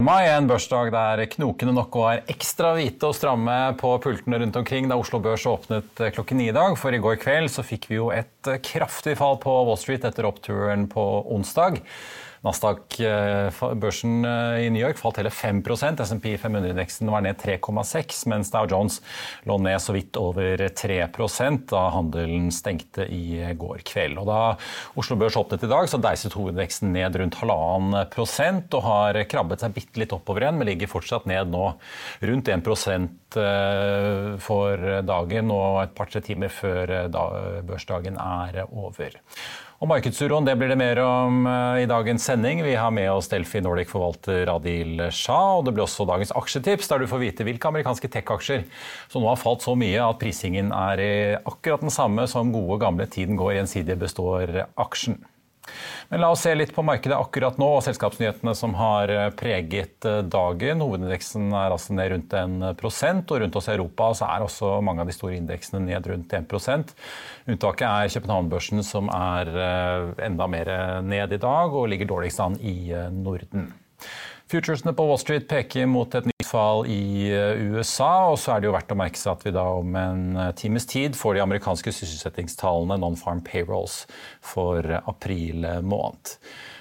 Mai er en børsdag der knokene nok var ekstra hvite og stramme på pultene rundt omkring da Oslo Børs åpnet klokken ni i dag. For i går kveld så fikk vi jo et kraftig fall på Wall Street etter oppturen på onsdag. Nasdaq-børsen i New York falt hele 5% SMP 500-indeksen var ned 3,6 mens Dow Jones lå ned så vidt over 3 da handelen stengte i går kveld. Og da Oslo Børs åpnet i dag, så deiset hovedindeksen ned rundt halvannen prosent og har krabbet seg bitte litt oppover igjen, men ligger fortsatt ned nå rundt 1% for dagen og et par-tre timer før børsdagen er over. Og Markedsuroen det blir det mer om i dagens sending. Vi har med oss Delfi Nordic-forvalter Adil Shah. Og det blir også dagens aksjetips, der du får vite hvilke amerikanske tech-aksjer som nå har falt så mye at prisingen er akkurat den samme som gode, gamle tiden går gjensidig består-aksjen. Men la oss se litt på markedet akkurat nå og selskapsnyhetene som har preget dagen. Hovedindeksen er altså ned rundt 1% og rundt oss i Europa er også mange av de store indeksene ned rundt 1 Unntaket er København-børsen som er enda mer ned i dag og ligger dårligst an i Norden. Futuresene på Wall Street peker mot et nytt fall i USA. og så er det jo verdt å merke seg at vi da om en times tid får de amerikanske sysselsettingstallene non-farm payrolls for april måned.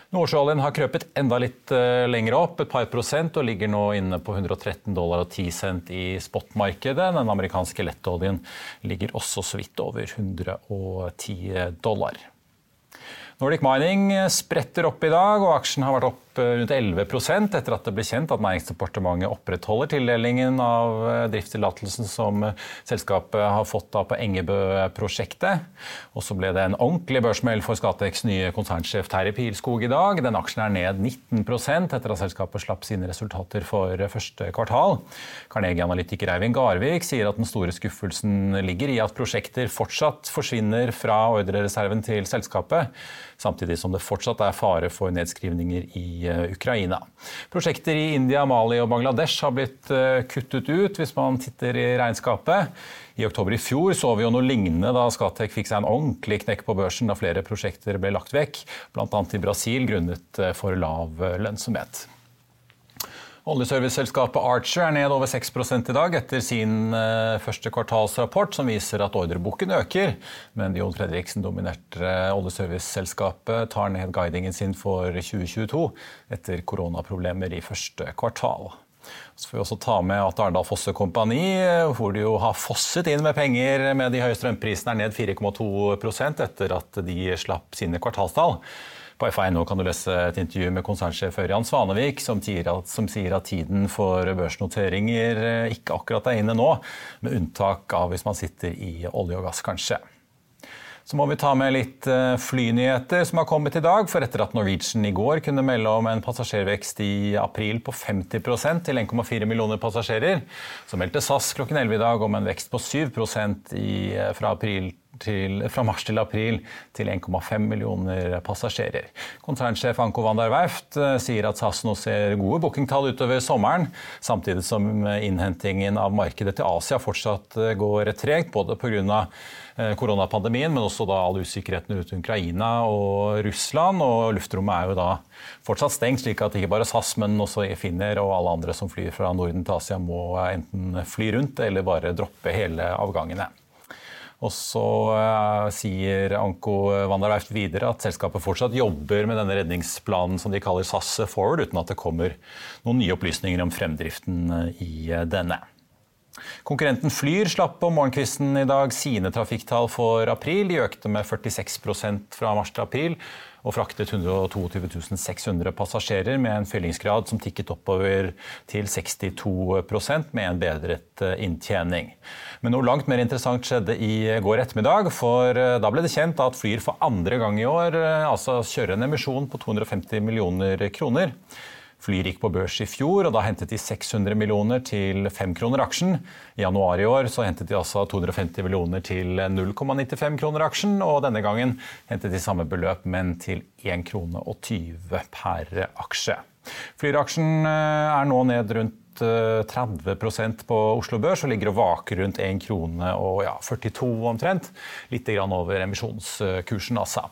Nordsjøoljen har krøpet enda litt lenger opp, et par prosent, og ligger nå inne på 113 dollar og 10 cent i spotmarkedet. Den amerikanske lettoljen ligger også så vidt over 110 dollar. Nordic Mining spretter opp i dag, og aksjen har vært opp rundt 11% etter at det ble kjent at Næringsdepartementet opprettholder tildelingen av driftstillatelsen som selskapet har fått på Engebø-prosjektet. Og så ble det en ordentlig børsmell for Skatex nye konsernsjef Terje Pilskog i dag. Den aksjen er ned 19% etter at selskapet slapp sine resultater for første kvartal. Carnegie-analytiker Eivind Garvik sier at den store skuffelsen ligger i at prosjekter fortsatt forsvinner fra ordrereserven til selskapet samtidig som det fortsatt er fare for nedskrivninger i Ukraina. Prosjekter i India, Mali og Bangladesh har blitt kuttet ut hvis man titter i regnskapet. I oktober i fjor så vi jo noe lignende da Scatec fikk seg en ordentlig knekk på børsen da flere prosjekter ble lagt vekk, bl.a. i Brasil grunnet for lav lønnsomhet. Oljeserviceselskapet Archer er ned over 6 i dag etter sin første kvartalsrapport, som viser at ordreboken øker. Men Jon Fredriksen-dominerte oljeserviceselskapet tar ned guidingen sin for 2022 etter koronaproblemer i første kvartal. Så får vi også ta med at Arendal Fosse Kompani, hvor de jo har fosset inn med penger med de høye strømprisene, er ned 4,2% etter at de slapp sine kvartalstall. På FA.no kan du lese et intervju med konsernsjef Ørjan Svanevik som sier, at, som sier at tiden for børsnoteringer ikke akkurat er inne nå, med unntak av hvis man sitter i olje og gass, kanskje. Så må vi ta med litt flynyheter som har kommet i dag. For etter at Norwegian i går kunne melde om en passasjervekst i april på 50% til 1,4 millioner passasjerer, så meldte SAS klokken 11 i dag om en vekst på 7 i, fra april til, fra mars til april til 1,5 millioner passasjerer. Konsernsjef Anko van der Werft sier at SAS nå ser gode bookingtall utover sommeren, samtidig som innhentingen av markedet til Asia fortsatt går tregt, både pga. koronapandemien, men også da all usikkerheten rundt Ukraina og Russland. Og luftrommet er jo da fortsatt stengt, slik at ikke bare SAS, men også Finner og alle andre som flyr fra Norden til Asia må enten fly rundt eller bare droppe hele avgangene. Og så uh, sier Anko van videre at selskapet fortsatt jobber med denne redningsplanen som de kaller SAS Forward, uten at det kommer noen nye opplysninger om fremdriften i denne. Konkurrenten Flyr slapp på morgenkvisten i dag sine trafikktall for april. De økte med 46% fra mars til april og fraktet 122 600 passasjerer med en fyllingsgrad som tikket oppover til 62% med en bedret eh, inntjening. Men noe langt mer interessant skjedde i går ettermiddag, for eh, da ble det kjent at Flyr for andre gang i år eh, altså kjører en emisjon på 250 millioner kroner. Flyr gikk på børs i fjor, og da hentet de 600 millioner til 5 kroner aksjen. I januar i år så hentet de altså 250 millioner til 0,95 kroner aksjen, og denne gangen hentet de samme beløp, men til 1 krone og 20 per aksje. Flyr-aksjen eh, er nå ned rundt 30 eh, på Oslo Børs og ligger og vaker rundt 1 krone og ja, 42 omtrent. Litt over emisjonskursen, altså.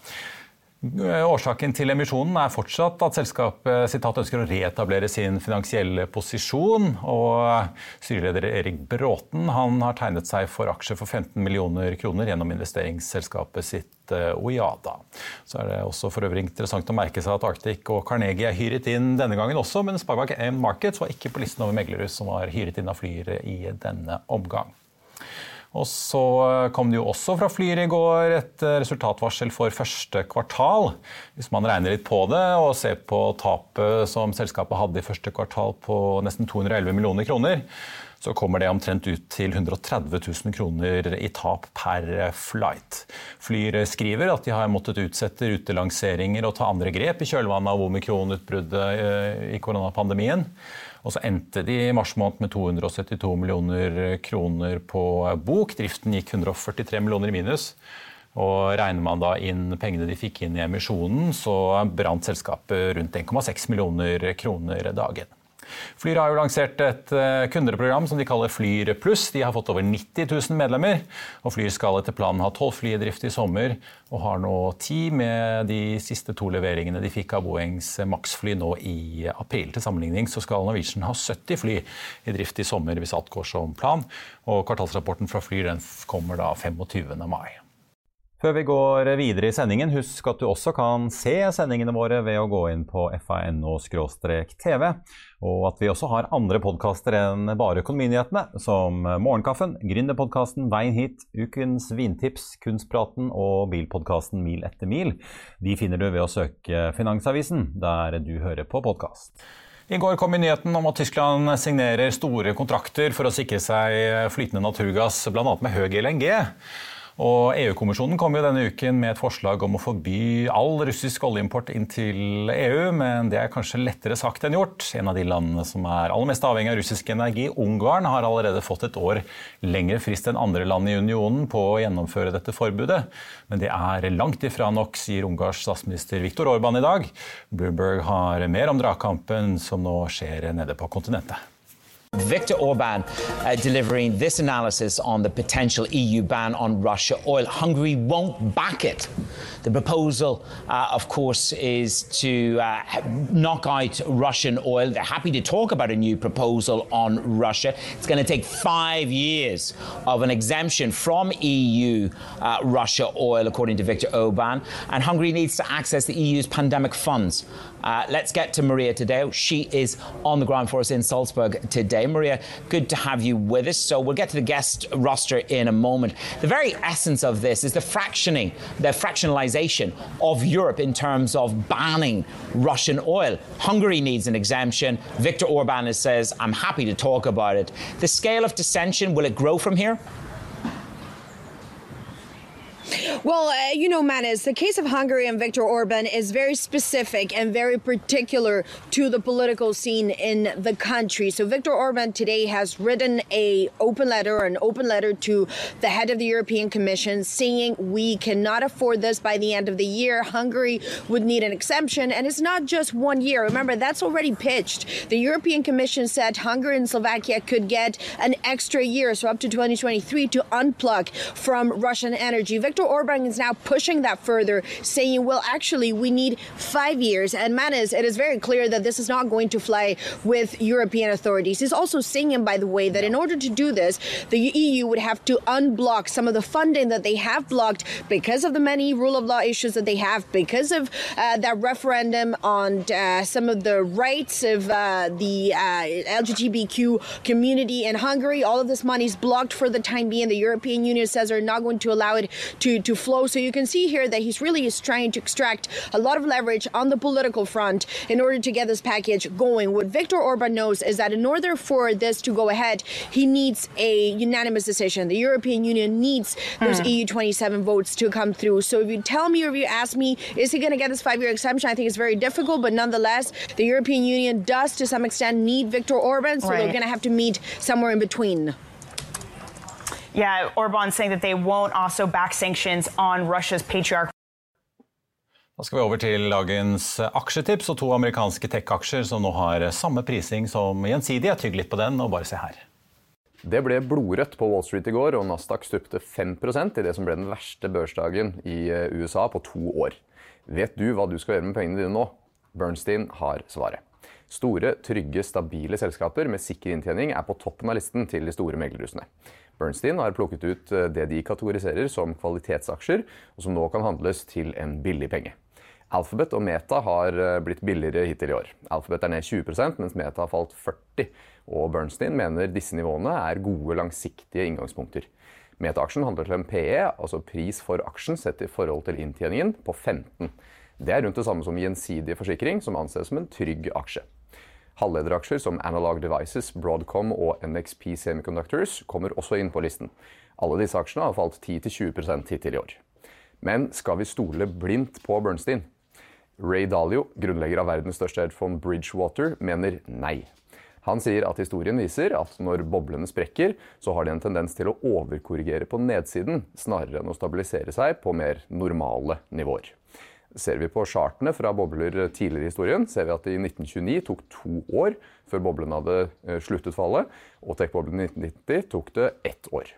Årsaken til emisjonen er fortsatt at selskapet citat, ønsker å reetablere sin finansielle posisjon. og Styreleder Erik Bråten har tegnet seg for aksjer for 15 millioner kroner gjennom investeringsselskapet sitt eh, Oiada. Så er det også for øvrig interessant å merke seg at Arctic og Carnegie er hyret inn denne gangen også, men Sparebank Markets var ikke på listen over meglere som var hyret inn av Flyr i denne omgang. Og så kom det jo også fra Flyr i går et eh, resultatvarsel for første kvartal. Hvis man regner litt på det og ser på tapet som selskapet hadde i første kvartal på nesten 211 millioner kroner, så kommer det omtrent ut til 130 000 kroner i tap per flight. Flyr skriver at de har måttet utsette rutelanseringer og ta andre grep i kjølvannet av omikronutbruddet eh, i koronapandemien. Og så endte de i mars måned med 272 millioner kroner på bok. Driften gikk 143 millioner i minus. Og Regner man da inn pengene de fikk inn i emisjonen, så brant selskapet rundt 1,6 millioner kroner dagen. Flyr har jo lansert et eh, kundeprogram som de kaller Flyr pluss. De har fått over 90 000 medlemmer. og Flyr skal etter planen ha tolv fly i drift i sommer, og har nå ti med de siste to leveringene de fikk av Boeings Max-fly nå i april. Til sammenligning så skal Norwegian ha 70 fly i drift i sommer hvis alt går som plan. og Kvartalsrapporten fra Flyr den kommer da 25. mai. Før vi går videre i sendingen, husk at du også kan se sendingene våre ved å gå inn på fano-tv, og at vi også har andre podkaster enn bare Økonominyhetene, som Morgenkaffen, Gründerpodkasten Veien hit, Ukens vintips, Kunstpraten og bilpodkasten Mil etter mil. De finner du ved å søke Finansavisen, der du hører på podkast. I går kom nyheten om at Tyskland signerer store kontrakter for å sikre seg flytende naturgass, bl.a. med høy LNG. Og EU-kommisjonen kom jo denne uken med et forslag om å forby all russisk oljeimport inn til EU, men det er kanskje lettere sagt enn gjort. En av de landene som er aller mest avhengig av russisk energi, Ungarn, har allerede fått et år lengre frist enn andre land i unionen på å gjennomføre dette forbudet. Men det er langt ifra nok, sier Ungars statsminister Viktor Orban i dag. Bloomberg har mer om dragkampen som nå skjer nede på kontinentet. Viktor Orban uh, delivering this analysis on the potential EU ban on Russia oil. Hungary won't back it. The proposal, uh, of course, is to uh, knock out Russian oil. They're happy to talk about a new proposal on Russia. It's going to take five years of an exemption from EU uh, Russia oil, according to Viktor Orban. And Hungary needs to access the EU's pandemic funds. Uh, let's get to Maria Tadeo. She is on the ground for us in Salzburg today. Maria, good to have you with us. So we'll get to the guest roster in a moment. The very essence of this is the fractioning, the fractionalization of Europe in terms of banning Russian oil. Hungary needs an exemption. Viktor Orban says, I'm happy to talk about it. The scale of dissension, will it grow from here? Well, uh, you know, Manis, the case of Hungary and Viktor Orban is very specific and very particular to the political scene in the country. So Viktor Orban today has written a open letter, an open letter to the head of the European Commission saying we cannot afford this by the end of the year. Hungary would need an exemption, and it's not just one year. Remember, that's already pitched. The European Commission said Hungary and Slovakia could get an extra year, so up to 2023, to unplug from Russian energy. Viktor Orban is now pushing that further, saying, well, actually, we need five years. And Manis, it is very clear that this is not going to fly with European authorities. He's also saying, by the way, that in order to do this, the EU would have to unblock some of the funding that they have blocked because of the many rule of law issues that they have, because of uh, that referendum on uh, some of the rights of uh, the uh, LGBTQ community in Hungary. All of this money is blocked for the time being. The European Union says they're not going to allow it to, to flow. So you can see here that he's really is trying to extract a lot of leverage on the political front in order to get this package going. What Viktor Orban knows is that in order for this to go ahead, he needs a unanimous decision. The European Union needs those hmm. EU 27 votes to come through. So if you tell me or if you ask me, is he going to get this five year exemption? I think it's very difficult, but nonetheless, the European Union does to some extent need Viktor Orban, so Right. they're going to have to meet somewhere in between. Yeah, Orban saying that they won't also back sanctions on Russia's patriarch Da skal vi over til dagens aksjetips og to amerikanske tech-aksjer som nå har samme prising som Gjensidige. Tygg litt på den og bare se her. Det ble blodrødt på Wall Street i går, og Nasdaq stupte 5 i det som ble den verste børsdagen i eh, USA på to år. Vet du hva du skal gjøre med pengene dine nå? Bernstein har svaret. Store, trygge, stabile selskaper med sikker inntjening er på toppen av listen til de store meglerhusene. Bernstein har plukket ut eh, det de kategoriserer som kvalitetsaksjer, og som nå kan handles til en billig penge. Alphabet og Meta har eh, blitt billigere hittil i år. Alphabet er ned 20% mens Meta har falt 40 og Bernstein mener disse nivåene er gode, langsiktige inngangspunkter. Meta-aksjen handler til en PE, altså pris for aksjen sett i forhold til inntjeningen, på 15. Det er rundt det samme som gjensidig forsikring, som anses som en trygg aksje. Halvlederaksjer som Analog Devices, Broadcom og NXP Semiconductors kommer også inn på listen. Alle disse aksjene har falt 10-20 hittil i år. Men skal vi stole blindt på Bernstein? Ray Dalio, grunnlegger av verdens største hedgefond Bridgewater, mener nei. Han sier at historien viser at når boblene sprekker, så har de en tendens til å overkorrigere på nedsiden, snarere enn å stabilisere seg på mer normale nivåer. Ser vi på chartene fra bobler tidligere i historien, ser vi at det i 1929 tok to år før boblene hadde eh, sluttet fallet, og tech-boblen i 1990 tok det ett år.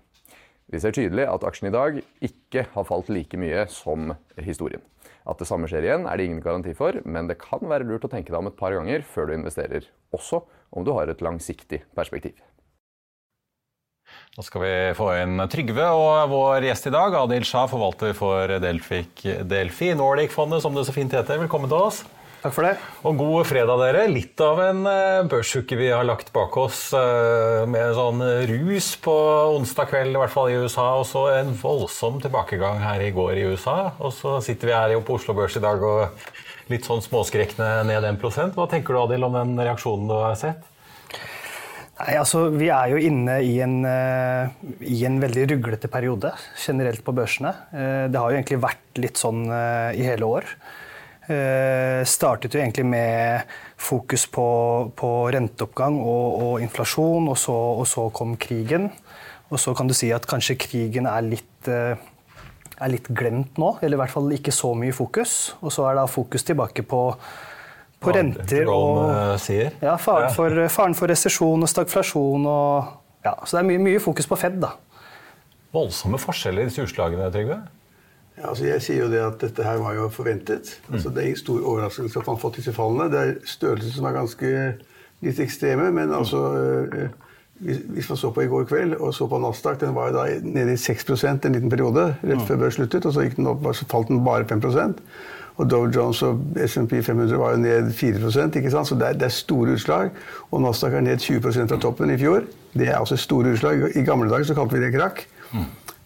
Vi ser tydelig at aksjen i dag ikke har falt like mye som historien. At det samme skjer igjen, er det ingen garanti for, men det kan være lurt å tenke deg om et par ganger før du investerer, også om du har et langsiktig perspektiv. Da skal vi få inn Trygve og vår gjest i dag, Adil Shah, forvalter for Delfik, Delfi Nordic-fondet, som det så fint heter. Velkommen til oss. Takk for det. Og god fredag, dere. Litt av en eh, børsuke vi har lagt bak oss eh, med sånn rus på onsdag kveld, i hvert fall i USA, og så en voldsom tilbakegang her i går i USA. Og så sitter vi her på Oslo Børs i dag og litt sånn småskrekne ned 1% Hva tenker du, Adil, om den reaksjonen du har sett? Nei, altså, vi er jo inne i en, eh, i en veldig ruglete periode generelt på børsene. Eh, det har jo egentlig vært litt sånn eh, i hele år. Startet jo egentlig med fokus på, på renteoppgang og, og inflasjon, og så, og så kom krigen. Og så kan du si at kanskje krigen er litt, er litt glemt nå, eller i hvert fall ikke så mye fokus. Og så er da fokus tilbake på, på renter og eh, ja, faren for, faren for resesjon og stagflasjon og ja, Så det er mye, mye fokus på Fed, da. Voldsomme forskjeller i disse utslagene, Trygve? Ja, altså jeg sier jo det at dette her var jo forventet. Altså det er ingen stor overraskelse at man har fått disse fallene. Det er størrelser som er ganske litt ekstreme, men altså hvis, hvis man så på i går kveld og så på Nasdaq, den var jo da nede i 6% en liten periode rett før børs sluttet, og så, gikk den opp, så falt den bare 5 og Dow Jones og S&P 500 var jo ned 4% ikke sant? så det er, det er store utslag. Og Nasdaq er ned 20% fra toppen i fjor. Det er altså store utslag. I gamle dager så kalte vi det krakk.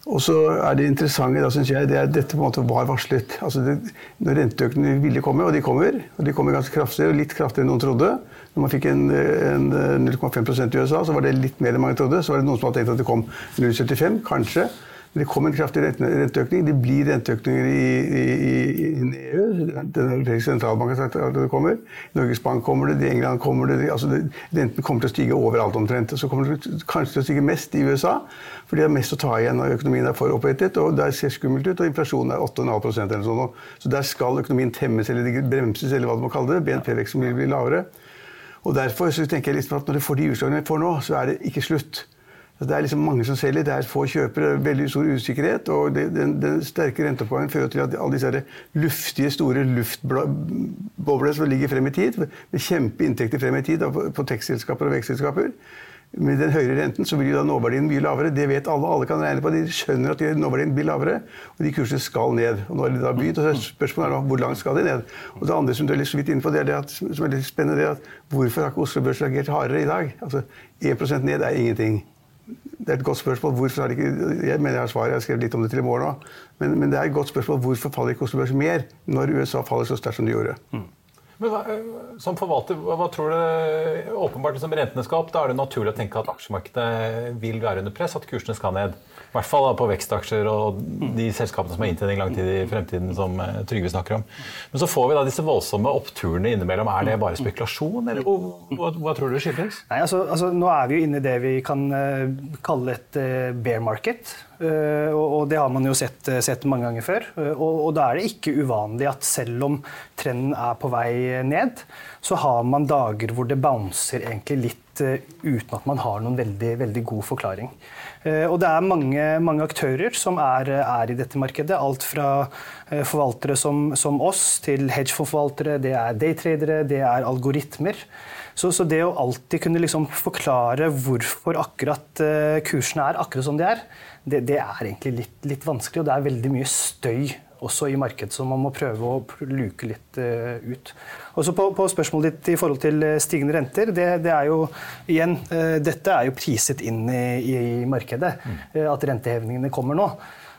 Og så er det interessante, da, synes jeg, det er at dette på en måte var varslet. Altså det, når renteøkningene ville komme, og de kommer, og de kommer ganske kraftig, og litt kraftigere enn noen trodde Når man fikk en, en 0,5% i USA, så var det litt mer enn mange trodde. Så var det noen som hadde tenkt at det kom 0,75, kanskje. Det kom en kraftig renteøkning. Det blir renteøkninger i, i, i EU. Den europeiske sentralbanken har sagt at det kommer. I Norges Bank kommer det, i England kommer det. altså det, Renten kommer til å stige overalt omtrent. Så kommer det kanskje til å stige mest i USA, for de har mest å ta igjen. når Økonomien er for opphetet, og Der ser skummelt ut. Og inflasjonen er 8,5% eller sånn. Så der skal økonomien temmes eller bremses, eller hva du må kalle det. BNP-veksten vil bli lavere. Og derfor så tenker jeg liksom at når du får de utslagene vi får nå, så er det ikke slutt. Altså, det er liksom mange som selger, det er få kjøpere, veldig stor usikkerhet. og det, den, den, sterke renteoppgangen fører til at alle disse luftige, store luftboblene som ligger frem i tid, med kjempeinntekter frem i tid på, på tekstselskaper og vekstselskaper, med den høyere renten så blir da nåverdien mye lavere. Det vet alle. Alle kan regne på det. De skjønner at nåverdien blir lavere, og de kursene skal ned. Og nå er de da begynt, og Spørsmålet er da hvor langt skal de ned. Og Det andre som du er litt så vidt inne på, det er det at, som er litt spennende, det er at hvorfor har ikke Oslo Børs reagert hardere i dag? Altså 1 ned er ingenting. Det er et godt spørsmål. Hvorfor har ikke, jeg mener jeg har svaret, jeg har skrevet litt om det til i morgen òg. Men, men, det er et godt spørsmål hvorfor faller ikke Oslo Børs mer når USA faller så sterkt som de gjorde. Mm. Men hva, som forvalter, hva, tror du Åpenbart liksom rentene skal opp, da er det naturlig å tenke at aksjemarkedet vil være under press, at kursene skal ned. I hvert fall på vekstaksjer og de selskapene som har inntjening lang tid i fremtiden, som eh, Trygve snakker om. Men så får vi da disse voldsomme oppturene innimellom. Er det bare spekulasjon, eller hva, hva tror du skyldes? Nei, altså, altså, nå er vi jo inne i det vi kan uh, kalle et bear market. Uh, og, det har man jo sett, sett mange ganger før. Og, og, da er det ikke uvanlig at selv om trenden er på vei ned, så har man dager hvor det bouncer egentlig litt uten at man har noen veldig, veldig god forklaring. Eh, og det er mange, mange aktører som er, er, i dette markedet. Alt fra eh, forvaltere som, som oss til hedgefondforvaltere, det er daytradere, det er algoritmer. Så, så, det å alltid kunne liksom forklare hvorfor akkurat uh, kursene er akkurat som de er, det, det er egentlig litt, litt, vanskelig. Og det er veldig mye støy også i markedet, så man må prøve å luke litt uh, ut. Også på, på, spørsmålet ditt i forhold til eh, stigende renter, det, det er jo igjen uh, Dette er jo priset inn i, i markedet, mm. at rentehevingene kommer nå.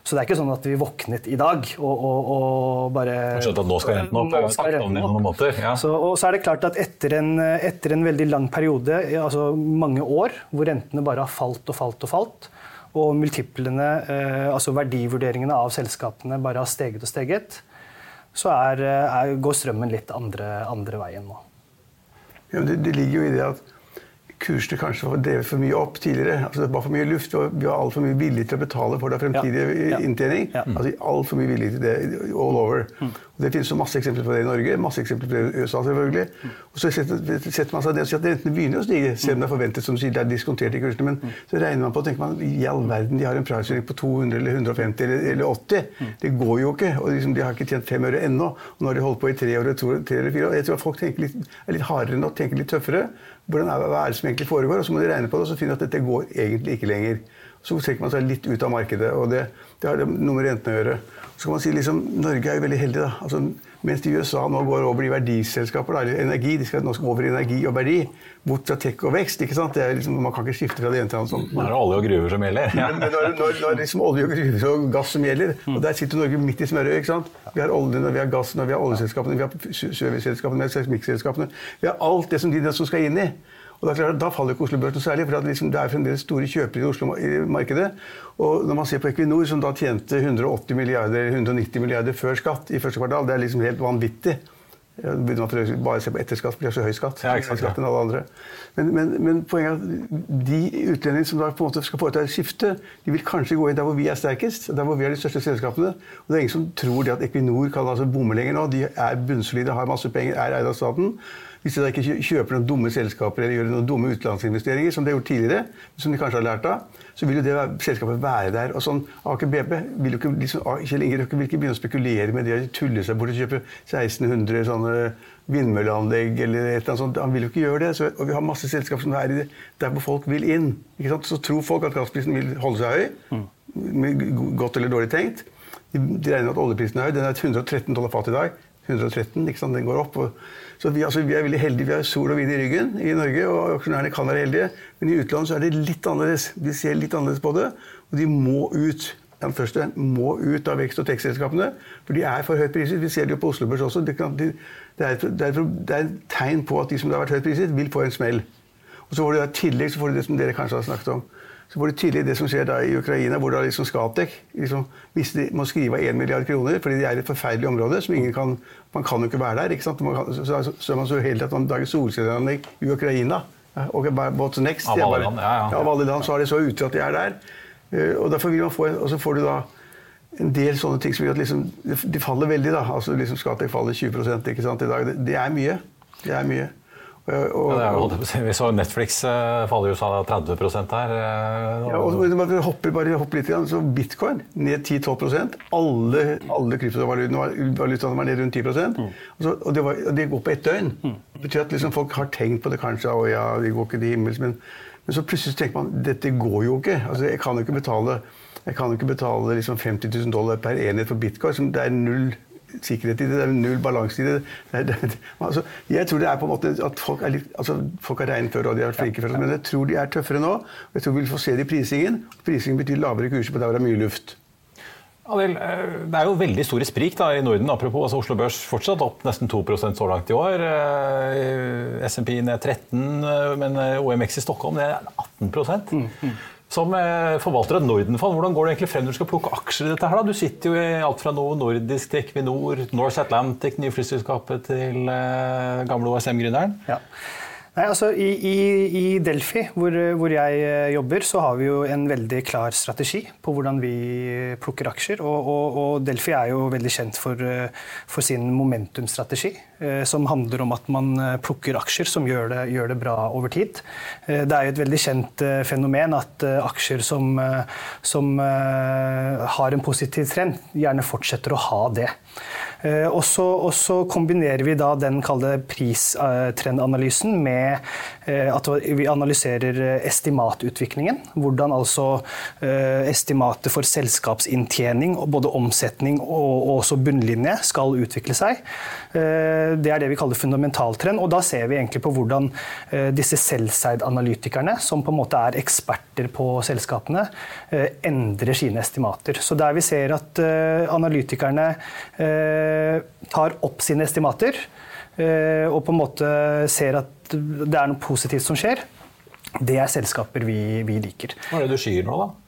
Så det er ikke sånn at vi våknet i dag og, og, og bare Skjønte at nå skal renten opp? Nå skal renten opp. Måter, ja. så, og så er det klart at etter en, etter en veldig lang periode, altså mange år, hvor rentene bare har falt og falt og falt, og multiplene, eh, altså verdivurderingene av selskapene, bare har steget og steget, så er, eh, er, går strømmen litt andre, andre veien nå. Ja, det, det, ligger jo i det at kursene kanskje var drevet for mye opp tidligere. Altså, det var for mye luft, og vi var altfor mye villige til å betale for det fremtidige ja. Ja. inntjening. Ja. Altså altfor mye villige til det all over. Mm. Det finnes så masse eksempler på det i Norge, masse eksempler på det i USA selvfølgelig. Og så setter, setter man seg ned og sier at rentene begynner å stige, selv om det er forventet, som sier, det er diskontert i kursene. Men så regner man på og tenker man, i all verden, de har en price på 200 eller 150 eller, eller 80. Mm. Det går jo ikke. Og liksom, de har ikke tjent fem øre ennå. Og nå har de holdt på i tre år, tre eller fire år. Jeg tror at folk litt, er litt hardere nå, tenker litt tøffere hvordan er, hva er det som egentlig foregår? Og så må de regne på det og så finne at dette går egentlig ikke lenger. Så trekker man seg litt ut av markedet, og det, det har noe med rentene å gjøre. Så kan man si liksom, Norge er jo veldig heldig. da. Altså, mens de i USA nå går over i verdiselskaper, eller energi, de skal nå over i energi og verdi, bort fra tech og vekst. ikke sant? Liksom, man kan ikke skifte fra det ene til det andre. Sånn. Nå er det olje og gruver som gjelder. Ja. Men når, når, når liksom olje og gruver og gass som gjelder, og der sitter Norge midt i smørøyet. ikke sant? Vi har oljen, vi har gassen, vi har oljeselskapene, vi har serviceselskapene, vi har seismikkselskapene. Vi har alt det som de som skal inn i. Og da, da faller ikke Oslo Børs noe særlig, for liksom, det er fremdeles store kjøpere i Oslo-markedet. Og når man ser på Equinor, som da tjente 180 milliarder, 190 milliarder før skatt i første kvartal, det er liksom helt vanvittig. Ja, begynner man bare se på etterskatt, for de har så høy skatt. Ja, skatt enn alle andre. Men, men, men, poenget er at de utlendingene som da på en måte skal foreta et skifte, de vil kanskje gå inn der hvor vi er sterkest, der hvor vi er de største selskapene. Og det er ingen som tror det at Equinor kan altså bomme lenger nå. De er bunnsolide, har masse penger, er eid av staten. Hvis de da ikke kjøper noen dumme selskaper eller gjør noen dumme utenlandsinvesteringer, som de har gjort tidligere, som de kanskje har lært av, så vil jo det selskapet være der. Og sånn, Aker BP vil jo ikke, liksom, Kjell Inge Røkke vil ikke begynne å spekulere med det å tulle seg bort og kjøpe 1600 sånne vindmølleanlegg eller et eller annet sånt. Han vil jo ikke gjøre det. Så, og vi har masse selskaper som er der hvor folk vil inn. Så tror folk at gassprisen vil holde seg høy. Mm. Godt eller dårlig tenkt. De, regner at oljeprisen er høy. Den er 113 dollar fat i dag. 113, ikke sant? Den går opp. Så vi, altså, vi, er veldig heldige. Vi har sol og vind i ryggen i Norge, og aksjonærene kan være heldige. Men i utlandet så er det litt annerledes. De ser litt annerledes på det, og de må ut. Den første må ut av vekst- og tekstselskapene, for de er for høyt priset. Vi ser det jo på Oslo Børs også. Det, kan, de, det, er, det, er, det er tegn på at de som har vært høyt priset, vil få en smell. Og så får de i tillegg så får de det som dere kanskje har snakket om. Så får du tydelig det som skjer da i Ukraina, hvor da liksom Scatec liksom, de må skrive av 1 milliard kroner fordi de er i et forferdelig område. som ingen kan, Man kan jo ikke være der. ikke sant? Kan, så, så, er man så heldig at man lager solcelleanlegg i Ukraina. Og what's next? Av alle land, ja, ja. Av alle land så er det så ute at de er der. Eh, og derfor vil man få, og så får du da en del sånne ting som gjør at liksom, de faller veldig. da, altså liksom Scatec faller 20 ikke sant, i dag. Det, det er mye. Det er mye. Og, Ja, jo, vi så Netflix eh, faller jo av 30 her. Og, Ja, og man hopper, bare hopper litt, så bitcoin ned 10-12% Alle, alle kryptovalutaene var ned rundt 10 og, så, og, det var, og det går på ett døgn. Det betyr at liksom folk har tenkt på det kanskje, og ja, det går ikke til himmels, men, men så plutselig tenker man dette går jo ikke. Altså, jeg kan jo ikke betale, jeg kan jo ikke betale liksom 50 000 dollar per enhet for bitcoin. Som det er null sikkerhet i det, det er null balanse i det. det, er, det altså, jeg tror det er på en måte at folk er litt, altså, folk har regnet før og de har vært flinke før, men jeg tror de er tøffere nå. og Jeg tror vi vil få se det i prisingen. Prisingen betyr lavere kurser på der hvor det er mye luft. Adel, eh, det er jo veldig store sprik da, i Norden. Apropos altså Oslo Børs fortsatt opp nesten 2% så langt i år. Eh, SMP ned 13 eh, men OMX i Stockholm ned 18 Som eh, forvalter av Nordenfond, hvordan går det egentlig frem når du skal plukke aksjer i dette? her da? Du sitter jo i alt fra noe Nordisk til Equinor, North Atlantic, nye flyselskapet til eh, gamle OSM-gründeren. Ja. Nei, altså I, i, i Delphi, hvor, hvor jeg eh, jobber, så har vi jo en veldig klar strategi på hvordan vi plukker aksjer. Og, og, og Delphi er jo veldig kjent for, eh, for sin momentumstrategi, eh, som handler om at man eh, plukker aksjer som gjør det, gjør det bra over tid. Eh, Det er jo et veldig kjent eh, fenomen at eh, aksjer som, eh, som eh, har en positiv trend, gjerne fortsetter å ha det. Eh, Og så, kombinerer vi da den pristrendanalysen med eh, at vi analyserer eh, estimatutviklingen. Hvordan altså eh, estimatet for selskapsinntjening, både omsetning og, og også bunnlinje, skal utvikle seg. Eh, Det er det vi kaller fundamentaltrend. Og da ser vi egentlig på hvordan eh, disse selvseid-analytikerne, som på en måte er eksperter på selskapene, eh, endrer sine estimater. Så der vi ser at eh, analytikerne eh, tar opp sine estimater, eh, og på en måte ser at det er noe positivt som skjer, det er selskaper vi, vi liker. Hva er det du skyr nå, da?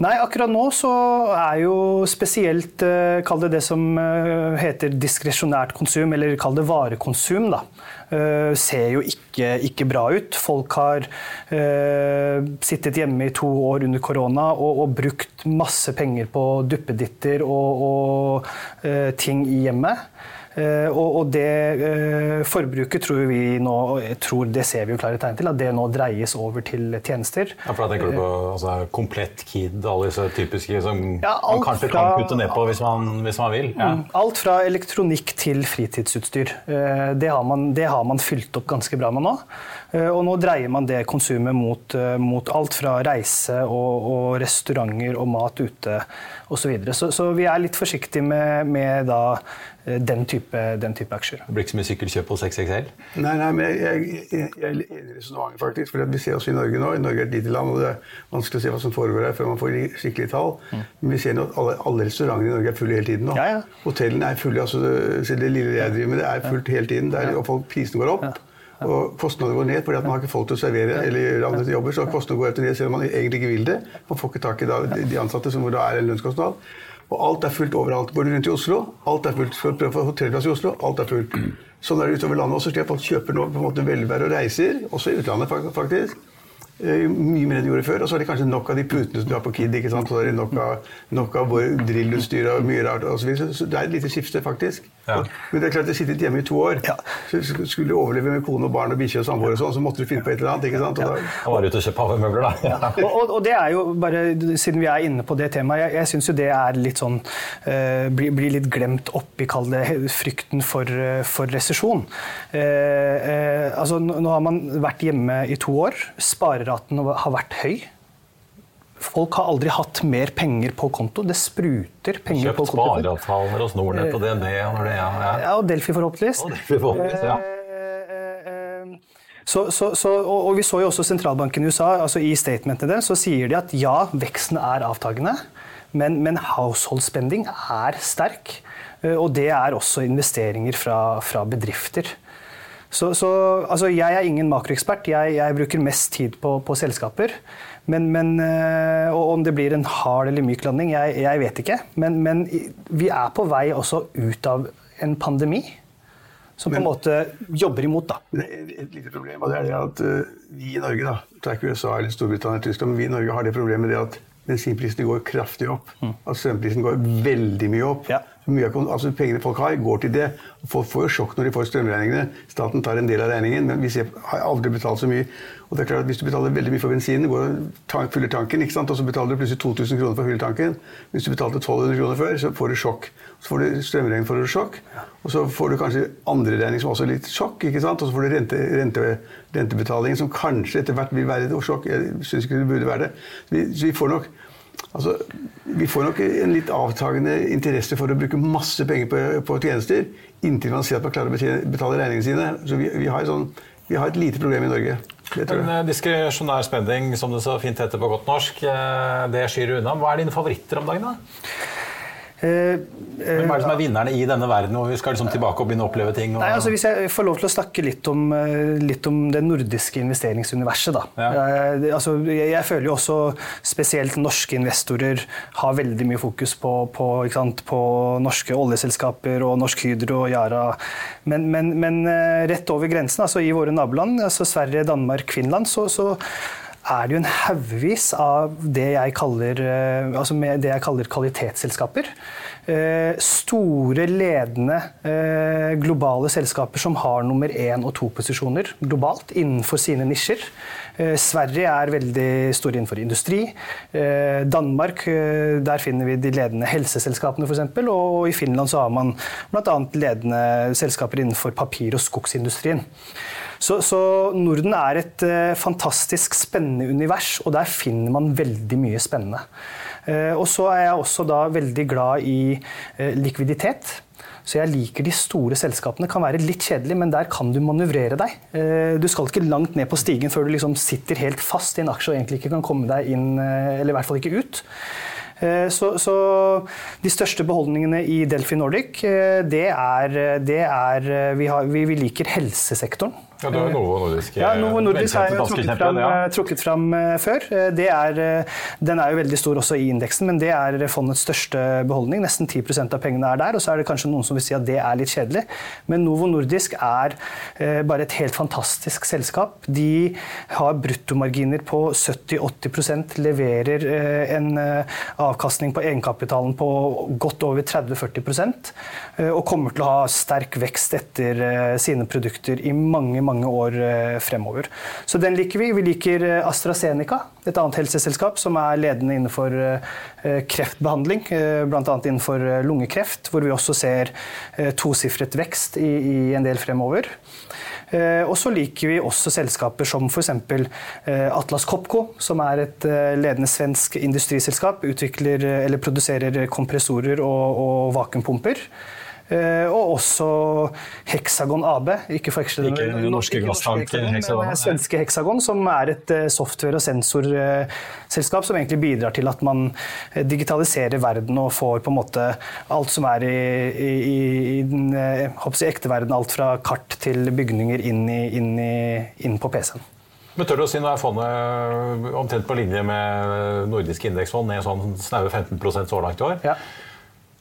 Nei, akkurat nå så er jo spesielt eh, Kall det det som eh, heter diskresjonært konsum, eller kall det varekonsum, da. eh, ser jo ikke, ikke bra ut. Folk har eh, sittet hjemme i to år under korona og, og brukt masse penger på duppeditter og, og eh, ting i hjemmet. Eh, og, og det eh, forbruket tror vi nå, jeg tror det ser vi jo klare tegn til, at det nå dreies over til tjenester. Ja, for da tenker du på altså, komplett kid, alle disse typiske som Ja, man kanskje fra- kan putte ned på hvis man, hvis man vil. Ja. Mm. Alt fra elektronikk til fritidsutstyr. Eh, Det har, man, det har man fylt opp ganske bra med nå. Eh, Og nå dreier man det konsumet mot, eh, mot alt fra reise og, og restauranter og mat ute osv. Så, videre. så Så vi er litt forsiktige med, med da eh, den type, den type aksjer. Det blir ikke så mye sykkelkjøp på 6XL? Nei, nei, men jeg, jeg, jeg er enig i resonnementet, faktisk. For vi ser også i Norge nå. I Norge er et lite land, og det er vanskelig å se hva som foregår her før man får skikkelige tall. Men vi ser nå at alle, alle restauranter i Norge er fulle hele tiden nå. Ja, ja. Hotellene er fulle. altså selv det lille jeg driver med, det er fullt hele tiden. Det er, og folk, prisene går opp. Og kostnadene går ned fordi at man har ikke folk til å servere eller gjøre andre jobber. Så kostnadene går etter ned selv om man egentlig ikke vil det. Man får ikke tak i de- ansatte, som hvor da er en lønnskostnad. Og alt er fullt overalt. Går du rundt i Oslo, alt er fullt. Prøve å få hotellplass i Oslo, alt er fullt. Sånn er det utover landet også. Folk kjøper nå på en måte velvære og reiser, også i utlandet faktisk. Eh, Mye mer enn de gjorde før. Og så er det kanskje nok av de putene som du har på Kid. ikke sant? Så er det nok av, nok av vår drillutstyr og mye rart. Og så, videre. så det er et lite skifte, faktisk. Ja. Men det er klart, jeg sittet hjemme i to år. Ja. Så skulle du overleve med kone og barn og bikkje og samboer, og sånn, så måtte du finne på et eller annet. ikke sant? Og da, ja. var ute og kjøpte havemøbler, da. og, og, og det er jo bare, Siden vi er inne på det temaet, jeg, jeg syns jo det er litt sånn uh, blir, bli litt glemt oppi, kall det frykten for, uh, for resesjon. Uh, eh, altså, nå har man vært hjemme i to år. Spareraten har vært høy. Folk har aldri hatt mer penger på konto. Det spruter penger Kjøpt på konto. Kjøpt spareavtaler hos Nordnett og DNB og det ja, ja. Ja, og Delfi forhåpentligvis. Og det forhåpentligvis, ja. Så, så, så, og, vi så jo også sentralbanken i USA, altså i statementene deres, så sier de at ja, veksten er avtagende, men, men household spending er sterk. eh, Og det er også investeringer fra, fra bedrifter. Så, så altså, jeg er ingen makroekspert. Jeg, jeg bruker mest tid på, på selskaper. Men, men, eh, og om det blir en hard eller myk landing, jeg, jeg vet ikke. Men, men vi er på vei også ut av en pandemi som på en måte jobber imot. da. Et lite problem, og det er det at eh, vi i Norge, da, det er ikke USA eller Storbritannia eller Tyskland, men vi i Norge har det problemet det at bensinprisene går kraftig opp. At strømprisen går veldig mye opp. Ja. Mye altså pengene folk har, går til det. Folk får jo sjokk når de får strømregningene. Staten tar en del av regningen, men vi ser, har aldri betalt så mye. Og det er klart at Hvis du betaler veldig mye for bensinen, går tank, fyller tanken, ikke sant? og så betaler du plutselig 2000 kroner for å fylle tanken Hvis du betalte 1200 kroner før, så får du sjokk. Så får du strømregning, får du sjokk. Og så får du kanskje andre regning som også er litt sjokk. ikke sant? Og så får du rente, rente, rentebetalingen som kanskje etter hvert vil være et sjokk. Jeg syns ikke det burde være det. Så vi, så vi får nok Altså, vi får nok en litt avtagende interesse for å bruke masse penger på, på tjenester inntil man ser at man klarer å betale regningene sine. Så vi, vi, har sånn, vi, har et lite problem i Norge. Men jeg. eh, diskresjonær spending, som det så fint heter på godt norsk, eh, det skyr unna. Hva er dine favoritter om dagen? da? Eh, Hvem er det som er vinnerne i denne verden, og vi skal liksom tilbake og begynne å oppleve ting? Og... Nei, altså Hvis jeg får lov til å snakke litt om, eh, litt om det nordiske investeringsuniverset. da. Jeg, altså, jeg, jeg føler jo også spesielt norske investorer har veldig mye fokus på, på, ikke sant, på norske oljeselskaper og Norsk Hydro og Yara. Men, men, men eh, rett over grensen, altså i våre naboland, altså Sverige, Danmark, Finland, så, så er det jo en haugvis av det jeg kaller, eh, altså det jeg kaller kvalitetsselskaper. Eh, Store, ledende eh, globale selskaper som har nummer én og to posisjoner globalt innenfor sine nisjer. Eh, Sverige er veldig store innenfor industri. Eh, Danmark, eh, der finner vi de ledende helseselskapene f.eks. Og i Finland så har man bl.a. ledende selskaper innenfor papir- og skogsindustrien. Så, så Norden er et fantastisk spennende univers, og der finner man veldig mye spennende. Og så er jeg også da veldig glad i likviditet. Så jeg liker de store selskapene. Kan være litt kjedelig, men der kan du manøvrere deg. Eh, Du skal ikke langt ned på stigen før du liksom sitter helt fast i en aksje og egentlig ikke kan komme deg inn, eh, eller i hvert fall ikke ut. Eh, Så, så de største beholdningene i Delphi Nordic, det er, det er vi, har, vi, vi liker helsesektoren. Ja, du er Novo Nordisk. Ja, Novo Nordisk har jeg trukket frem, ja. eh, trukket fram eh, før. Eh, Det er, eh, den er jo veldig stor også i indeksen, men det er fondets største beholdning. Nesten 10% av pengene er der, og så er det kanskje noen som vil si at det er litt kjedelig. Men Novo Nordisk er eh, bare et helt fantastisk selskap. De har bruttomarginer på 70-80 leverer eh, en eh, avkastning på egenkapitalen på godt over 30-40 eh, og kommer til å ha sterk vekst etter eh, sine produkter i mange, mange år eh, fremover. Så den liker vi. Vi liker eh, AstraZeneca, et annet helseselskap som er ledende innenfor eh, kreftbehandling, eh, bl.a. innenfor lungekreft, hvor vi også ser tosifret vekst i, i en del fremover. Og så liker vi også selskaper som f.eks. Atlas Copco, som er et ledende svensk industriselskap. Utvikler eller produserer kompressorer og, og vakuumpumper. Eh, Og også Hexagon AB. Ikke forveksle det med det norske nei. svenske Hexagon, som er et eh, software- og sensorselskap som egentlig bidrar til at man eh, digitaliserer verden og får på en måte alt som er i, i, i den håper jeg, ekte verden. Alt fra kart til bygninger inn, i, inn, i, inn på PC-en. Men tør du å si nå er fondet omtrent på linje med nordiske indeksfond ned sånn snaue 15 så langt i år?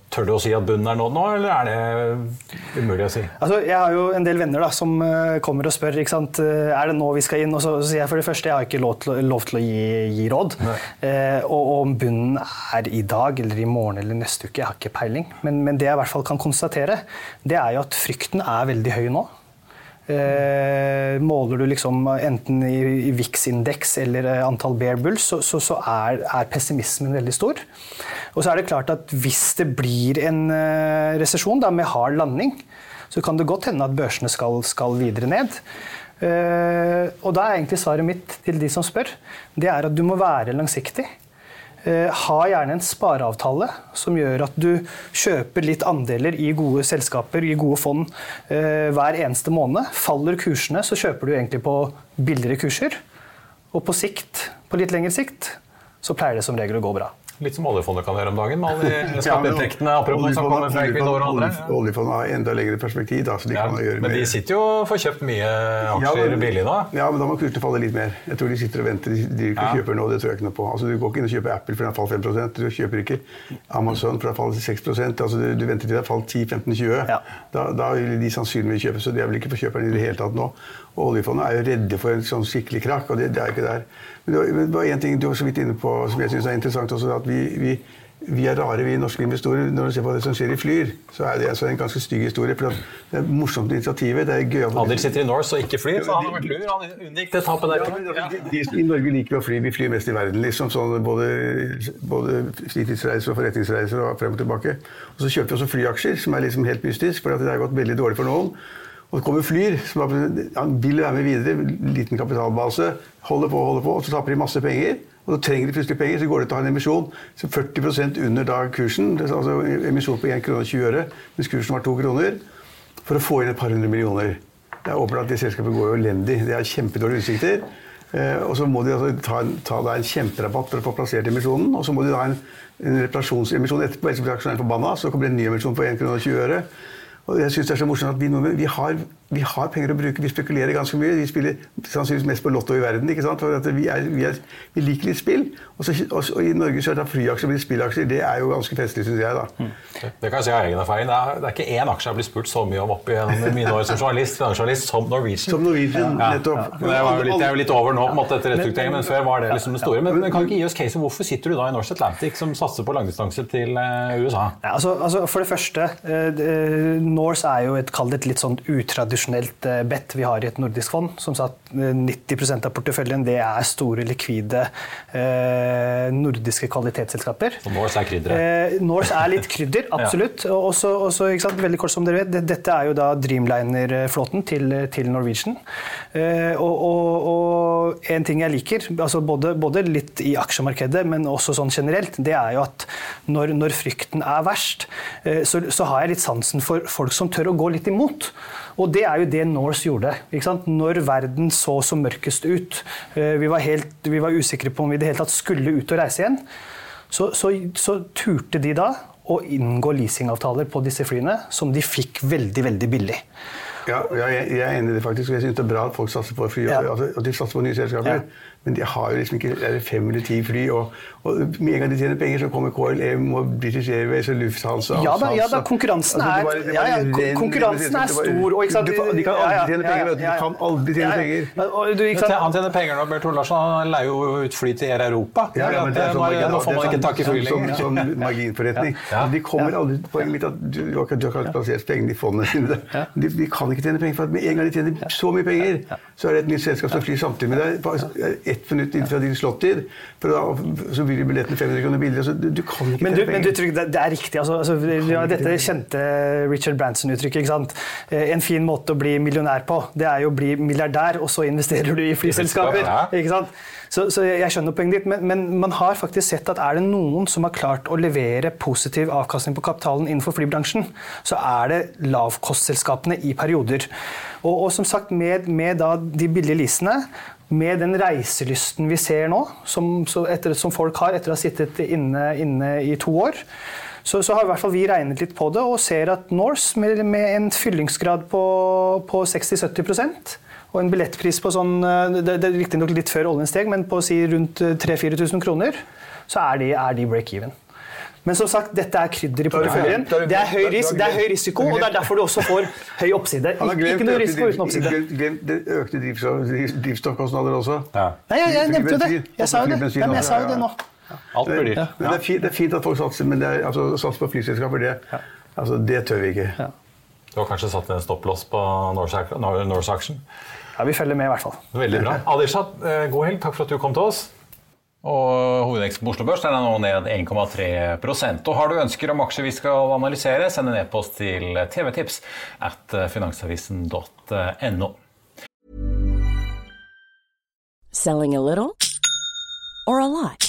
Tør du å si at bunnen er nådd nå, eller er det umulig å si? Altså, jeg har jo en del venner da, som eh, kommer og spør ikke sant? eh, er det nå vi skal inn. Og så, så sier jeg for det første jeg har ikke lov til, lov til å gi, gi råd. Eh, og om bunnen er i dag eller i morgen eller neste uke, jeg har ikke peiling. Men, men det jeg i hvert fall kan konstatere, det er jo at frykten er veldig høy nå. Eh, måler du liksom enten i, i VIX-indeks eller eh, antall bear bulls, så, så, så er, er pessimismen veldig stor. Og så er det klart at hvis det blir en eh, resesjon med hard landing, så kan det godt hende at børsene skal, skal videre ned. Eh, og da er egentlig svaret mitt til de som spør, det er at du må være langsiktig. Eh, ha gjerne en spareavtale som gjør at du kjøper litt andeler i gode selskaper, i gode fond, eh, hver eneste måned. Faller kursene, så kjøper du egentlig på billigere kurser. Og på sikt, på litt lengre sikt, så pleier det som regel å gå bra. Litt som oljefondet kan gjøre om dagen, med alle de Ja, skatteinntektene apropos som kommer fra Equinor og andre. oljefondet- Oljefondet har enda lengre perspektiv. Da, så de kan gjøre Men de sitter jo og får kjøpt mye Ja, aksjer men- billig nå. Ja, men da må kursen falle litt mer. Jeg tror de sitter og venter. De driver ikke og Ja. kjøper nå, det tror jeg ikke noe på. Altså, du går ikke inn og kjøper Apple for den har falt 5 Du kjøper ikke Amazon for den har falt 6 altså, du, du venter til den har falt 10-15-20 da, da vil de sannsynligvis kjøpe, så de er vel ikke for kjøperen i det hele tatt nå. Og oljefondet er jo redde for en sånn skikkelig krakk, og det, det er ikke der. Men det var, det en ting du var så vidt inne på som jeg syns er interessant også, at vi, vi vi er rare, vi norske investorer. Når du ser på det som skjer i Flyr, så er det altså en ganske stygg historie. for Det er morsomt initiativet. det er gøy. Adil sitter i Norse og ikke flyr, så han har vært lur. Han unngikk det tapet der. Ja, de, de, I Norge liker vi å fly. Vi flyr mest i verden. liksom, sånn Både, både fritidsreiser og forretningsreiser og frem og tilbake. Og så kjøper vi også flyaksjer, som er liksom helt mystisk, for det har gått veldig dårlig for noen. Og det kommer Flyr, som han vil være med videre. Liten kapitalbase. Holder på, holder på, og så taper de masse penger. Og så trenger de plutselig penger, så går det til å ha en emisjon så 40% under da kursen. altså Emisjon på 1 krone og 20 øre, mens kursen var 2 kroner. For å få inn et par hundre millioner. Det er åpenbart at det selskapet går jo elendig. Det er kjempedårlige utsikter. Eh, og så må de altså ta, ta en kjemperabatt for å få plassert emisjonen. Og så må de da ha en, en reparasjonsemisjon etterpå, ellers blir aksjonæren forbanna. Så kommer det en ny emisjon på 1 krone og 20 øre. Og jeg synes det er så morsomt at Vi nordmenn vi har, vi har, penger å bruke. Vi spekulerer ganske mye. Vi spiller sannsynligvis mest på Lotto i verden. ikke sant? For vi, er, vi, er, vi, liker litt spill. Og, så, og, og I Norge så er det flyaksjer blitt spillaksjer. Det er jo ganske festlig, syns jeg. da. Mm. Det kan jeg si av egen erfaring. Det er, det er ikke én aksje jeg har blitt spurt så mye om opp gjennom mine år som journalist, finansjournalist som Norwegian. Som Norwegian, ja. nettopp. Ja. Det, litt, det er jo litt over nå på en måte etter restruktureringen, men før var det liksom det store. Men, men kan ikke gi oss caset hvorfor sitter du da i Norse Atlantic, som satser på langdistanse til uh, USA? Ja, altså, altså, for det første, uh, Norse er jo et kall det et litt sånn utradisjonelt eh, bedt vi har i et nordisk fond. Som sa at 90 eh, av porteføljen det er store, likvide eh, nordiske kvalitetsselskaper. Så Norse er krydderet? Eh, Norse er litt krydder, absolutt. ja. Og også, veldig kort som dere vet, Dette er jo da Dreamliner-flåten til, til, Norwegian. Eh, og, og, og, en ting jeg liker, altså både, både, litt i aksjemarkedet, men også sånn generelt, det er jo at når, når frykten er verst, eh, så, så har jeg litt sansen for folk som tør å gå litt imot. Og det er jo det Norse gjorde. Når verden så så mørkest ut, eh, vi var, helt, vi var, usikre på om vi i det hele tatt skulle ut og reise igjen, så, så, så turte de da å inngå leasingavtaler på disse flyene, som de fikk veldig, veldig billig. Ja, jeg, jeg er enig i det faktisk. Jeg syns det er bra at folk satser på fly, ja. at de satser på nye selskaper. Ja. Men de har jo liksom ikke er det fem eller ti fly. Og, og, med en gang de tjener penger, så kommer KLM og British Airways og Lufthansa. Ja da, ja, da konkurransen er, altså, det var, ja, ja, konkurransen er stor. Og, sant, de kan aldri tjene penger. De kan aldri tjene penger. Du, han tjener penger nå, Bert Olarsen. Han leier jo ut fly til Air Europa. Ja, ja, men det er sånn, nå, nå får man ikke tak i fly lenger. Som, som, som marginforretning. De kommer aldri Poenget mitt at du, du har ikke plassert pengene i fondene sine. De, de kan ikke tjene penger. for at Med en gang de tjener så mye penger, så er det et nytt selskap som flyr samtidig med deg. Ett minutt inn fra din slåttid. Så blir billettene 500 kroner billigere. Så du, du kan ikke Men du, men du tror det, det er riktig. Altså, altså, ja, dette kjente Richard Branson-uttrykket. Eh, En fin måte å bli millionær på, det er jo å bli milliardær, og så investerer du i flyselskaper. ikke sant? Så, så, jeg skjønner poenget ditt, men, men, man har faktisk sett at er det noen som har klart å levere positiv avkastning på kapitalen innenfor flybransjen, så er det lavkostselskapene i perioder. Og, og som sagt, med, med de billige leasene med den reiselysten vi ser nå, som, etter, som folk har etter å ha sittet inne, inne i to år, så, så, har i hvert fall vi regnet litt på det og ser at Norse med, med en fyllingsgrad på, på 60-70% og en billettpris på sånn Det, det er riktignok litt før oljen steg, men på si rundt 3000-4000 kroner, så er de, er de break-even. Men som sagt, dette er krydder i porteføljen. Det er høy, ris det er høy risiko, og det er derfor du også får høy oppside. Ikke, noe risiko uten oppside. Glemt det økte drivstoffkostnader også. Nei, jeg, nevnte jo det. Jeg sa jo det. Ja, men jeg sa jo det nå. Alt blir dyrt. Det, er fint, det er fint at folk satser, men det er, altså, satser på flyselskaper, det, altså, det tør vi ikke. Du har kanskje satt en stopplås på Norse Action? Ja, vi følger med i hvert fall. Veldig bra. Adishat, eh, god helg. Takk for at du kom til oss. Og Hovedveksten på Oslo Børs er nå ned 1,3% Og Har du ønsker om aksjer vi skal analysere, send en e-post til tvtips at finansavisen.no. Selling a little or a lot?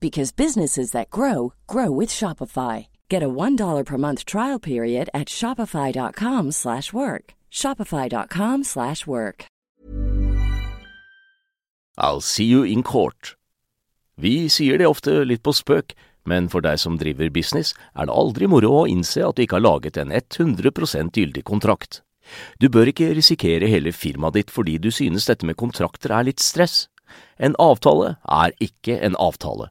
because businesses that grow grow with Shopify. Get a $1 per month trial period at Shopify.com slash work. Shopify.com slash work. I'll see you in court. Vi sier det ofte litt på spøk, Men for deg som driver business, er det aldri moro å innse at du ikke har laget en 100% gyldig kontrakt. Du bør ikke risikere hele firmaet ditt fordi du synes dette med kontrakter er litt stress. En avtale er ikke en avtale.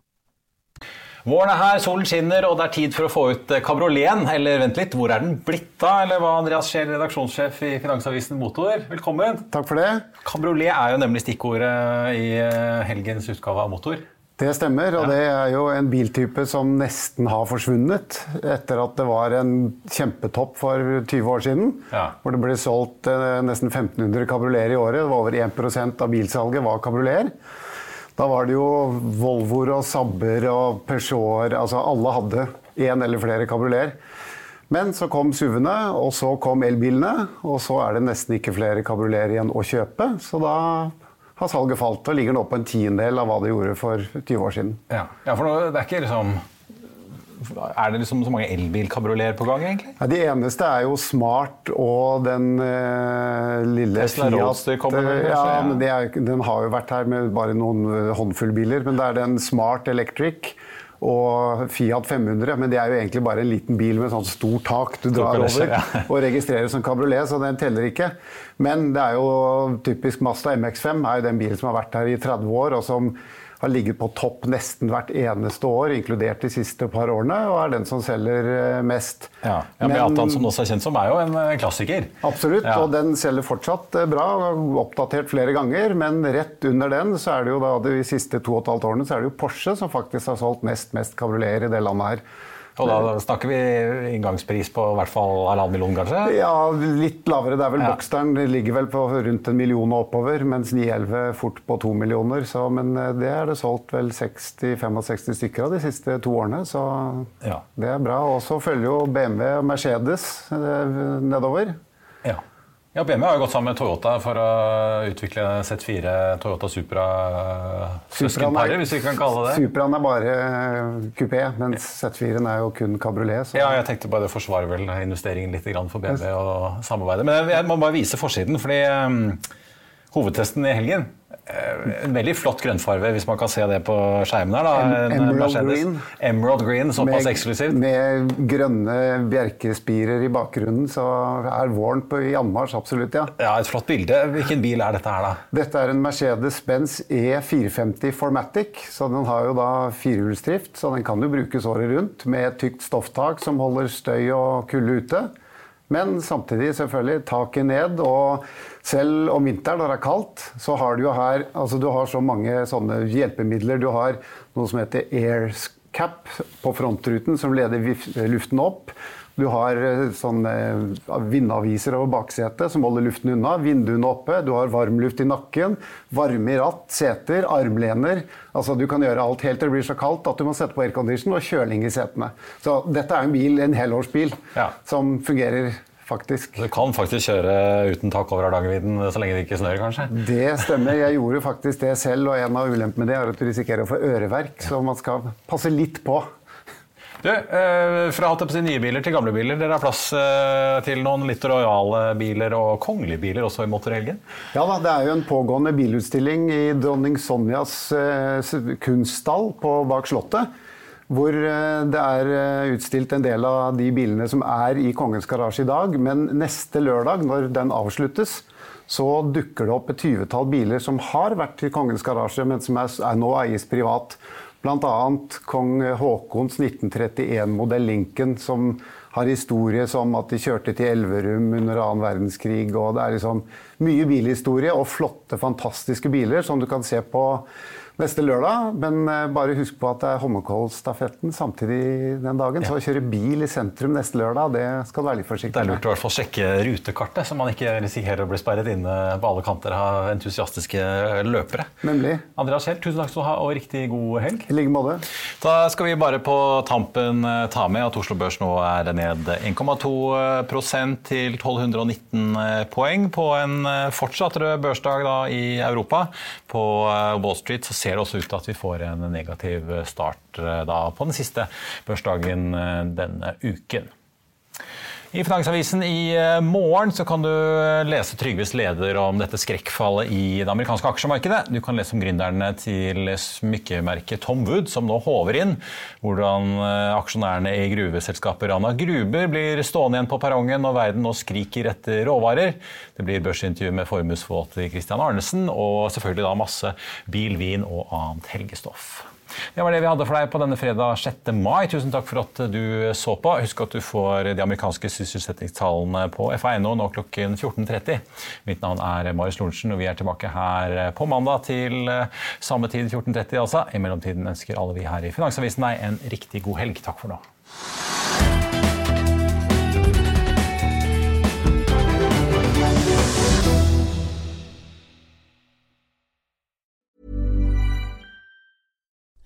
Våren er her, solen skinner, og det er tid for å få ut eh, kabrioleten. Eller vent litt, hvor er den blitt av? Eller hva, Andreas Scheel, redaksjonssjef i Finansavisen Motor. Velkommen. Takk for det. Kabriolet er jo nemlig stikkordet i eh, helgens utgave av Motor. Det stemmer, og det er jo en biltype som nesten har forsvunnet etter at det var en kjempetopp for 20 år siden. Ja. Hvor det ble solgt eh, nesten 1500 kabrioleter i året. Det var over 1% av bilsalget var kabrioleter. Da var det jo Volvoer og Sabber og Peugeoter altså Alle hadde én eller flere kabrioleter. Men så kom SUV-ene, og så kom elbilene, og så er det nesten ikke flere kabrioleter igjen å kjøpe. Så da har salget falt og ligger nå på en tiendedel av hva det gjorde for 20 år siden. Ja, ja for det er ikke liksom er det liksom så mange elbilkabrioleter på gang? egentlig? Ja, de eneste er jo Smart og den uh, lille Tesla Fiat. Roadster kommer vel, ja, kanskje, ja. men er, Den har jo vært her med bare noen eh, håndfull biler. Men det er den Smart Electric og Fiat 500. Men det er jo egentlig bare en liten bil med sånn stort tak du drar over og registrerer som kabriolet, så den teller ikke. Men det er jo typisk Mazda MX5 er jo den bilen som har vært her i 30 år, og som har ligget på topp nesten hvert eneste år, inkludert de siste par årene, og er den som selger eh, mest. Ja, ja Men- Beatan, som også er kjent som, er jo en eh, klassiker. Absolutt, Ja. og den selger fortsatt eh, bra. Oppdatert flere ganger. Men rett under den, så er det jo da de siste to og et halvt årene, så er det jo Porsche som faktisk har solgt nest mest kabrioleter i det landet her. Og da snakker vi inngangspris på i hvert fall halvannen million, kanskje? Ja, litt lavere. Det er vel Ja. Boxsteren ligger vel på rundt en million og oppover, mens 911 fort på to millioner. Så, men eh, det er det solgt vel 60-65 stykker av de siste to årene, så Ja. det er bra. Og så følger jo BMW og Mercedes eh, nedover. Ja. Ja, BMW har jo gått sammen med Toyota for å utvikle Z4 Toyota Supra-søskenparet, hvis vi kan kalle det. Supraen er bare kupé, mens Z4-en er jo kun kabriolet. Ja, jeg tenkte bare det forsvarer vel investeringen litt for BMW og samarbeidet. Men jeg må bare vise forsiden, fordi um, hovedtesten i helgen eh, En veldig flott grønnfarve, hvis man kan se det på skjermen her. Da. En Emerald Mercedes. green. Emerald green, såpass Med- eksklusivt. Med grønne bjerkespirer i bakgrunnen, så er våren på i anmarsj, absolutt, ja. Ja, Et flott bilde. Hvilken bil er dette her, da? Dette er en Mercedes-Benz E450 Formatic, så den har jo da firehjulsdrift, så den kan jo brukes året rundt med et tykt stofftak som holder støy og kulde ute. Men samtidig selvfølgelig taket ned, og selv om vinteren når det er kaldt, så har du jo her altså du har så mange sånne hjelpemidler. Du har noe som heter aircap på frontruten som leder luften opp. Du har eh, sånne eh, vindaviser over baksetet som holder luften unna. Vinduene oppe. Du har varmluft i nakken. Varme i ratt, seter, armlener. Altså Du kan gjøre alt helt til det blir så kaldt at du må sette på aircondition og kjøling i setene. Så dette er en bil, en helårsbil Ja. som fungerer faktisk. Du kan faktisk kjøre uten tak over Hardangervidda så lenge det ikke snør, kanskje? Det stemmer. Jeg gjorde faktisk det selv, og en av ulempene med det er at du risikerer å få øreverk, så man skal passe litt på. Du, eh, fra alt nye biler til gamle biler. Dere har plass eh, til noen litt rojale biler og kongelige biler også i motorhelgen? Ja da, Det er jo en pågående bilutstilling i dronning Sonjas eh, kunststall bak Slottet. Hvor det er utstilt en del av de bilene som er i Kongens garasje i dag. Men neste lørdag, når den avsluttes, så dukker det opp et tyvetall biler som har vært i Kongens garasje, men som er, er nå eies privat. Bl.a. kong Haakons 1931-modell Lincoln, som har historie som at de kjørte til Elverum under annen verdenskrig. og Det er liksom mye bilhistorie og flotte, fantastiske biler som du kan se på neste lørdag. Men eh, bare husk på at det er Holmenkollstafetten samtidig den dagen. Så å kjøre bil i sentrum neste lørdag, det skal du være litt forsiktig Det er lurt å i hvert fall sjekke rutekartet, så man ikke risikerer å bli sperret inne på alle kanter av entusiastiske løpere. Nemlig. Andreas Helt, tusen takk skal du ha, og riktig god helg. I like måte. Da skal vi bare på tampen eh, ta med at Oslo Børs nå er ned 1,2% til 1219 poeng på en eh, fortsatt rød børsdag da i Europa. På eh, Wall Street så ser det også ut til at vi får en negativ start eh, på den siste børsdagen eh, denne uken. I Finansavisen i eh, morgen så kan du eh, lese Trygves leder om dette skrekkfallet i det amerikanske aksjemarkedet. Du kan lese om gründerne til smykkemerket Tom Wood, som nå håver inn. Hvordan eh, aksjonærene i gruveselskapet Rana Gruber blir stående igjen på perrongen når verden nå skriker etter råvarer. Det blir børsintervju med formuesforvalter Christian Arnesen, og selvfølgelig da masse bil, vin og annet helgestoff. Det var det vi hadde for deg på denne fredag 6. mai. Tusen takk for at du så på. Husk at du får de amerikanske sysselsettingstallene på FA.no nå klokken 14.30. Mitt navn er Marius Lorentzen, og vi er tilbake her på mandag til samme tid 14.30. altså. I mellomtiden ønsker alle vi her i Finansavisen deg en riktig god helg. Takk for nå.